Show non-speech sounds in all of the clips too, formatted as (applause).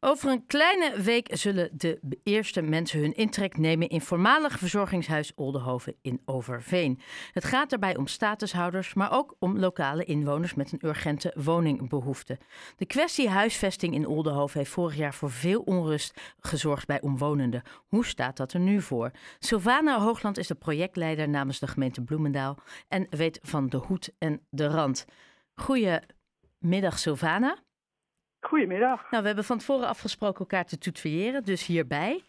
Over een kleine week zullen de eerste mensen hun intrek nemen in voormalig verzorgingshuis Oldenhoven in Overveen. Het gaat daarbij om statushouders, maar ook om lokale inwoners met een urgente woningbehoefte. De kwestie huisvesting in Oldenhoven heeft vorig jaar voor veel onrust gezorgd bij omwonenden. Hoe staat dat er nu voor? Sylvana Hoogland is de projectleider namens de gemeente Bloemendaal en weet van de hoed en de rand. Goedemiddag Sylvana. Goedemiddag. Nou, we hebben van tevoren afgesproken elkaar te tutoyeren, dus hierbij.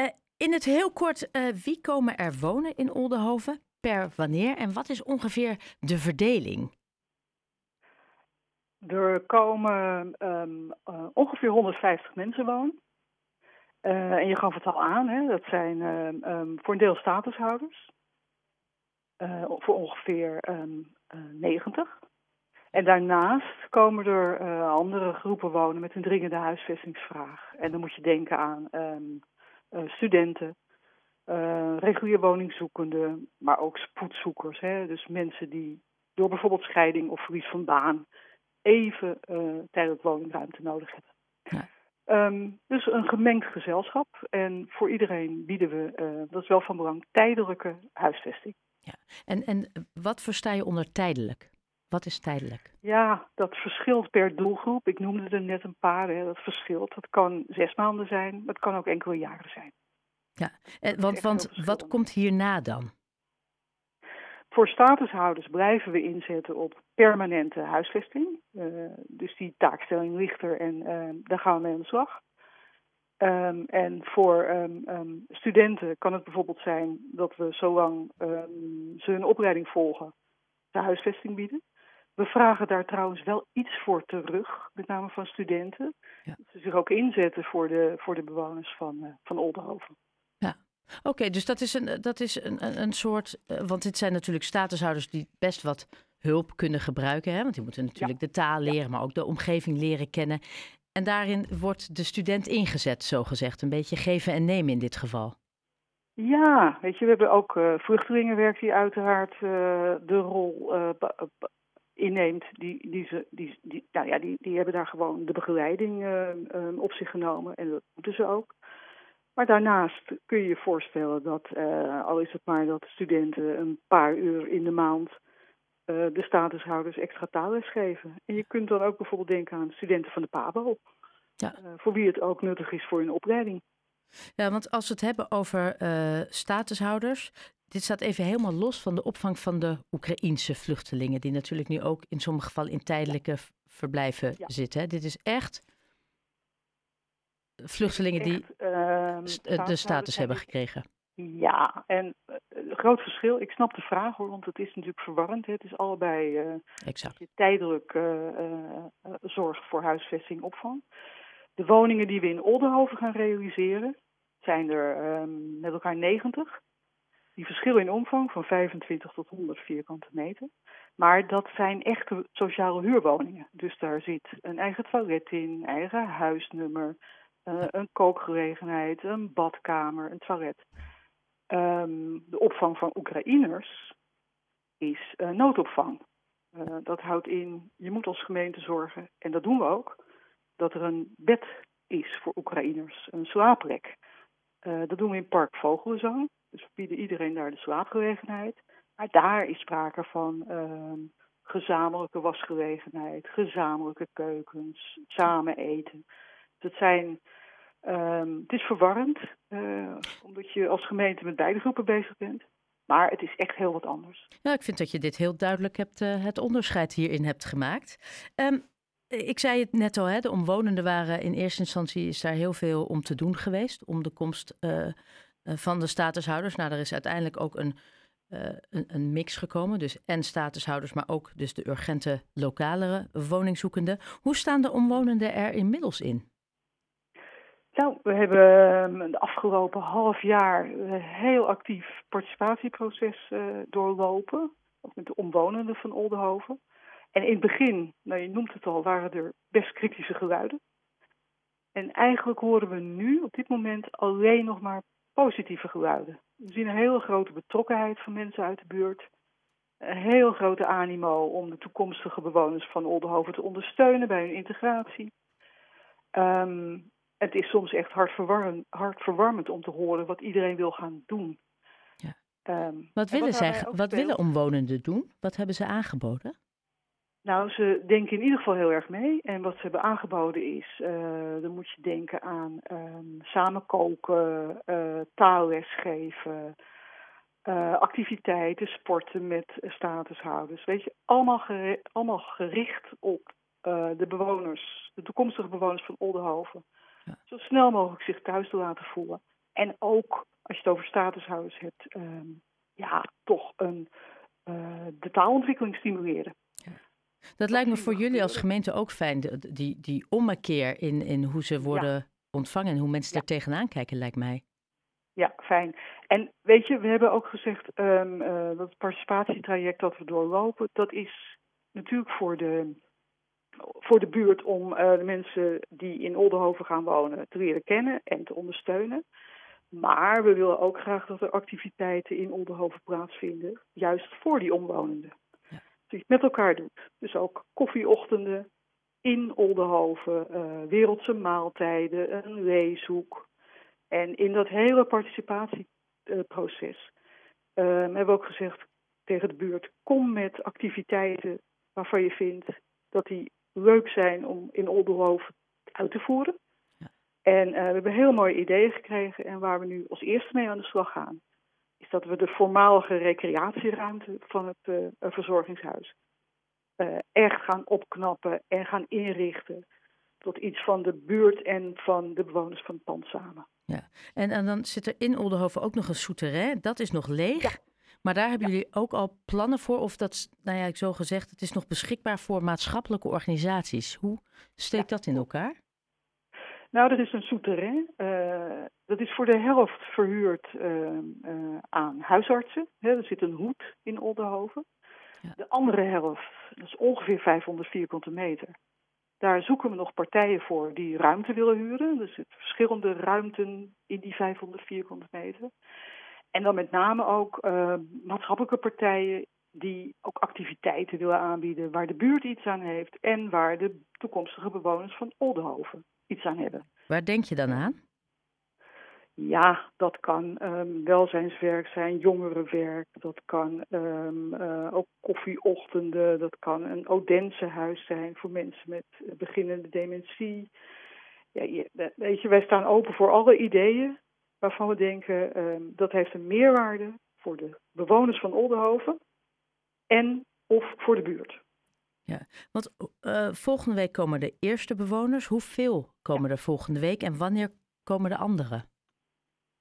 Uh, in het heel kort, uh, wie komen er wonen in Oldenhoven? Per wanneer? En wat is ongeveer de verdeling? Er komen um, uh, ongeveer 150 mensen wonen. en je gaf het al aan, hè? dat zijn um, voor een deel statushouders. voor ongeveer 90. En daarnaast komen er uh, andere groepen wonen met een dringende huisvestingsvraag. En dan moet je denken aan um, uh, studenten, uh, regulier woningzoekenden, maar ook spoedzoekers. Hè? Dus mensen die door bijvoorbeeld scheiding of verlies van baan even tijdelijk woningruimte nodig hebben. Ja. Um, dus een gemengd gezelschap. En voor iedereen bieden we, dat is wel van belang, tijdelijke huisvesting. Ja. En, en wat versta je onder tijdelijk? Wat is tijdelijk? Ja, dat verschilt per doelgroep. Ik noemde er net een paar. Hè. Dat verschilt. Dat kan zes maanden zijn, maar het kan ook enkele jaren zijn. Ja, eh, want, want wat komt hierna dan? Voor statushouders blijven we inzetten op permanente huisvesting. Uh, dus die taakstelling ligt er en uh, daar gaan we mee aan de slag. Um, en voor um, um, studenten kan het bijvoorbeeld zijn dat we zolang ze hun opleiding volgen, de huisvesting bieden. We vragen daar trouwens wel iets voor terug, met name van studenten. Ja. Dat ze zich ook inzetten voor de, voor de bewoners van, uh, van Oldenhoven. Ja, oké, dus dat is een, dat is een, een soort. Uh, want dit zijn natuurlijk statushouders die best wat hulp kunnen gebruiken. Hè? Want die moeten natuurlijk ja. de taal leren, ja. maar ook de omgeving leren kennen. En daarin wordt de student ingezet, zo gezegd. Een beetje geven en nemen in dit geval. Ja, weet je, we hebben ook uh, vluchtelingenwerk die uiteraard uh, de rol uh, inneemt, die, die, ze, die, die, nou ja, die, die hebben daar gewoon de begeleiding uh, uh, op zich genomen en dat moeten ze ook. Maar daarnaast kun je je voorstellen dat, uh, al is het maar dat studenten een paar uur in de maand de statushouders extra taalles geven. En je kunt dan ook bijvoorbeeld denken aan studenten van de PABO, ja. voor wie het ook nuttig is voor hun opleiding. Ja, want als we het hebben over statushouders, dit staat even helemaal los van de opvang van de Oekraïense vluchtelingen, die natuurlijk nu ook in sommige gevallen in tijdelijke verblijven ja. zitten. Dit is echt vluchtelingen die uh, de status hebben gekregen. Ja, en uh, groot verschil. Ik snap de vraag hoor, want het is natuurlijk verwarrend. Het is allebei uh, exact. tijdelijk zorg voor huisvesting, opvang. De woningen die we in Oldenhoven gaan realiseren, zijn er um, met elkaar 90. Die verschillen in omvang van 25 tot 100 vierkante meter. Maar dat zijn echte sociale huurwoningen. Dus daar zit een eigen toilet in, eigen huisnummer, uh, een kookgelegenheid, een badkamer, een toilet. Um, de opvang van Oekraïners is uh, noodopvang. Uh, dat houdt in, je moet als gemeente zorgen, en dat doen we ook, dat er een bed is voor Oekraïners, een slaapplek. dat doen we in Park Vogelenzang. Dus bieden iedereen daar de slaapgelegenheid. Maar daar is sprake van uh, gezamenlijke wasgelegenheid, gezamenlijke keukens, samen eten. Het, zijn, um, het is verwarrend, uh, omdat je als gemeente met beide groepen bezig bent. Maar het is echt heel wat anders. Nou, ik vind dat je dit heel duidelijk hebt, uh, het onderscheid hierin hebt gemaakt. Um, ik zei het net al, hè, de omwonenden waren in eerste instantie is daar heel veel om te doen geweest. Om de komst eh, van de statushouders. Nou, er is uiteindelijk ook een, uh, een, een, mix gekomen. Dus en statushouders, maar ook dus de urgente lokale woningzoekenden. Hoe staan de omwonenden er inmiddels in? Nou, we hebben ehm, de afgelopen half jaar een heel actief participatieproces uh, doorlopen. Ook met de omwonenden van Oldenhoven. En in het begin, nou je noemt het al, waren er best kritische geluiden. En eigenlijk horen we nu op dit moment alleen nog maar positieve geluiden. We zien een hele grote betrokkenheid van mensen uit de buurt. Een heel grote animo om de toekomstige bewoners van Oldenhoven te ondersteunen bij hun integratie. Ehm, het is soms echt hartverwarmend, hartverwarmend om te horen wat iedereen wil gaan doen. Ja. Ehm, wat willen, zij, wat willen omwonenden doen? Wat hebben ze aangeboden? Nou, ze denken in ieder geval heel erg mee. En wat ze hebben aangeboden is, uh, dan moet je denken aan um, samen koken, uh, taalles geven, uh, activiteiten, sporten met statushouders. Weet je, allemaal, allemaal gericht op de bewoners, de toekomstige bewoners van Oldenhoven. Ja. Zo snel mogelijk zich thuis te laten voelen. En ook, als je het over statushouders hebt, um, ja, toch een, de taalontwikkeling stimuleren. Dat lijkt me voor jullie als gemeente ook fijn, die, die ommekeer in, in hoe ze worden ontvangen en hoe mensen er tegenaan kijken, lijkt mij. Ja, fijn. En weet je, we hebben ook gezegd um, dat participatietraject dat we doorlopen, dat is natuurlijk voor de, voor de buurt om uh, de mensen die in Oldenhoven gaan wonen te leren kennen en te ondersteunen. Maar we willen ook graag dat er activiteiten in Oldenhoven plaatsvinden, juist voor die omwonenden met elkaar doet. Dus ook koffieochtenden in Oldenhoven, uh, wereldse maaltijden, een leeshoek. En in dat hele participatieproces uh, hebben we ook gezegd tegen de buurt: kom met activiteiten waarvan je vindt dat die leuk zijn om in Oldenhoven uit te voeren. En uh, we hebben heel mooie ideeën gekregen en waar we nu als eerste mee aan de slag gaan dat we de voormalige recreatieruimte van het uh, verzorgingshuis uh, echt gaan opknappen en gaan inrichten tot iets van de buurt en van de bewoners van het pand samen. Ja, en, en dan zit er in Oldenhoven ook nog een souterrain. Dat is nog leeg. Maar daar hebben jullie ook al plannen voor? Of dat, nou ja, ik zo gezegd, het is nog beschikbaar voor maatschappelijke organisaties. Hoe steekt dat in elkaar? Nou, dat is een souterrain. Uh, dat is voor de helft verhuurd uh, uh, aan huisartsen. er zit een hoed in Oldenhoven. Ja. De andere helft, dat is ongeveer 500 vierkante meter. Daar zoeken we nog partijen voor die ruimte willen huren. Er zitten verschillende ruimten in die 500 vierkante meter. En dan met name ook maatschappelijke partijen die ook activiteiten willen aanbieden waar de buurt iets aan heeft en waar de toekomstige bewoners van Oldenhoven iets aan hebben. Waar denk je dan aan? Ja, dat kan um, welzijnswerk zijn, jongerenwerk, dat kan um, uh, ook koffieochtenden, dat kan een Odense-huis zijn voor mensen met beginnende dementie. Ja, je, weet je, wij staan open voor alle ideeën waarvan we denken um, dat heeft een meerwaarde voor de bewoners van Oldenhoven en of voor de buurt. Ja, want uh, volgende week komen de eerste bewoners. Hoeveel komen er volgende week en wanneer komen de anderen?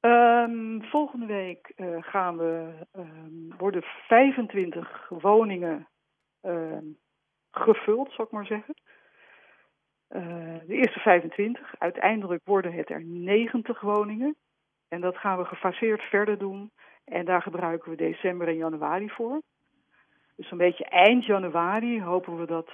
Um, volgende week uh, gaan we, um, worden 25 woningen uh, gevuld, zal ik maar zeggen. Uh, de eerste 25. Uiteindelijk worden het er 90 woningen. En dat gaan we gefaseerd verder doen. En daar gebruiken we december en januari voor. Dus een beetje eind januari hopen we dat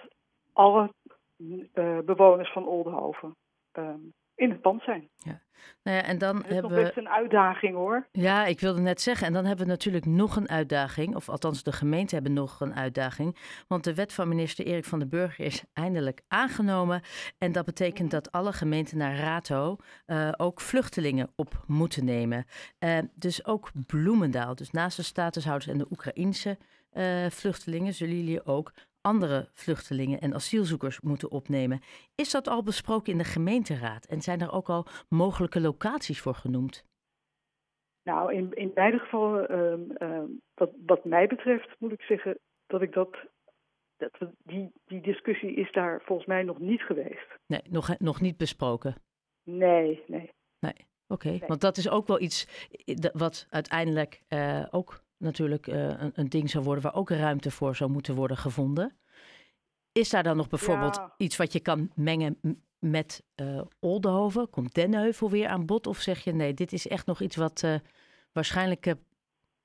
alle uh, bewoners van Oldenhoven uh, in het pand zijn. Ja. Nou ja, en dan dat is hebben nog best een uitdaging hoor. Ja, ik wilde net zeggen. En dan hebben we natuurlijk nog een uitdaging. Of althans, de gemeente hebben nog een uitdaging. Want de wet van minister Erik van den Burger is eindelijk aangenomen. En dat betekent dat alle gemeenten naar RATO uh, ook vluchtelingen op moeten nemen. Uh, dus ook Bloemendaal. Dus naast de statushouders en de Oekraïnse uh, vluchtelingen zullen jullie ook andere vluchtelingen en asielzoekers moeten opnemen. Is dat al besproken in de gemeenteraad en zijn er ook al mogelijke locaties voor genoemd? Nou, in, in beide gevallen, um, um, wat, wat mij betreft, moet ik zeggen dat ik dat. dat die, die discussie is daar volgens mij nog niet geweest. Nee, nog, nog niet besproken. Nee, nee. Nee, oké. Okay. Nee. Want dat is ook wel iets wat uiteindelijk uh, ook natuurlijk uh, een, een, ding zou worden waar ook ruimte voor zou moeten worden gevonden. Is daar dan nog bijvoorbeeld ja. iets wat je kan mengen met uh, Oldenhoven? Komt Denheuvel weer aan bod? Of zeg je nee, dit is echt nog iets wat uh, waarschijnlijk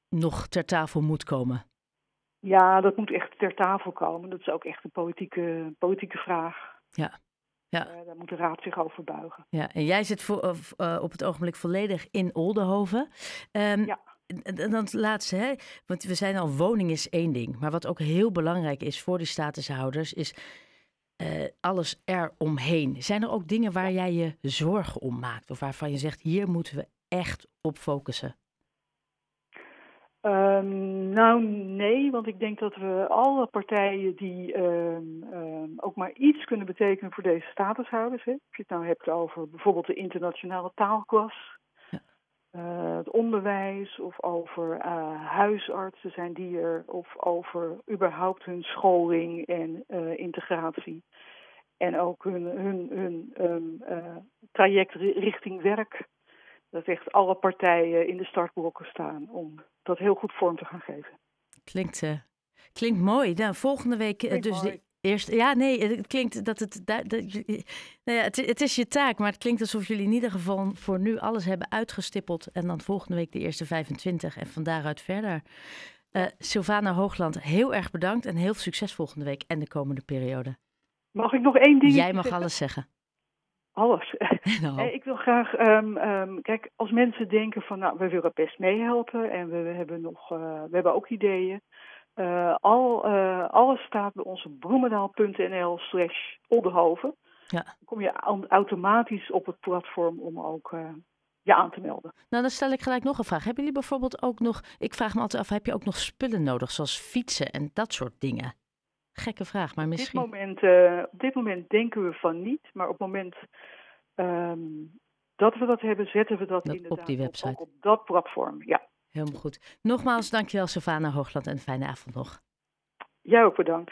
nog ter tafel moet komen? Ja, dat moet echt ter tafel komen. Dat is ook echt een politieke, politieke vraag. Ja. Ja. Uh, daar moet de raad zich over buigen. Ja, en jij zit voor, uh, op het ogenblik volledig in Oldenhoven. Um, ja. En dan het laatste, hè? want we zijn al, woning is één ding. Maar wat ook heel belangrijk is voor die statushouders, is uh, alles eromheen. Zijn er ook dingen waar jij je zorgen om maakt? Of waarvan je zegt, hier moeten we echt op focussen? Um, nou, nee, want ik denk dat we alle partijen die um, um, ook maar iets kunnen betekenen voor deze statushouders, hè, of je het nou hebt over bijvoorbeeld de internationale taalklas. Uh, het onderwijs of over uh, huisartsen zijn die er, of over überhaupt hun scholing en uh, integratie. En ook hun, hun, hun traject richting werk dat echt alle partijen in de startblokken staan om dat heel goed vorm te gaan geven. Klinkt, uh, klinkt mooi. Nou, volgende week dus de eerste. Ja, nee, het klinkt dat het. Dat, dat, nou ja, het, het, is je taak, maar het klinkt alsof jullie in ieder geval voor nu alles hebben uitgestippeld. En dan volgende week de eerste 25 en van daaruit verder. Uh, Sylvana Hoogland, heel erg bedankt en heel veel succes volgende week en de komende periode. Mag ik nog één ding? Jij mag alles zeggen. Alles. (laughs) Nou. ik wil graag, um, um, kijk, als mensen denken van, nou, we willen best meehelpen en we, we hebben nog, uh, we hebben ook ideeën. Uh, al, uh, alles staat bij onze bloemendaal.nl slash Oldenhoven. Ja. Dan kom je automatisch op het platform om ook je aan te melden. Nou, dan stel ik gelijk nog een vraag. Hebben jullie bijvoorbeeld ook nog, ik vraag me altijd af, heb je ook nog spullen nodig, zoals fietsen en dat soort dingen? Gekke vraag, maar misschien. Op dit moment, op dit moment denken we van niet, maar op het moment um, dat we dat hebben, zetten we dat, dat inderdaad op die website. Op, op, dat platform. Ja. Helemaal goed. Nogmaals, dankjewel Savannah Hoogland en een fijne avond nog. Jij ook bedankt.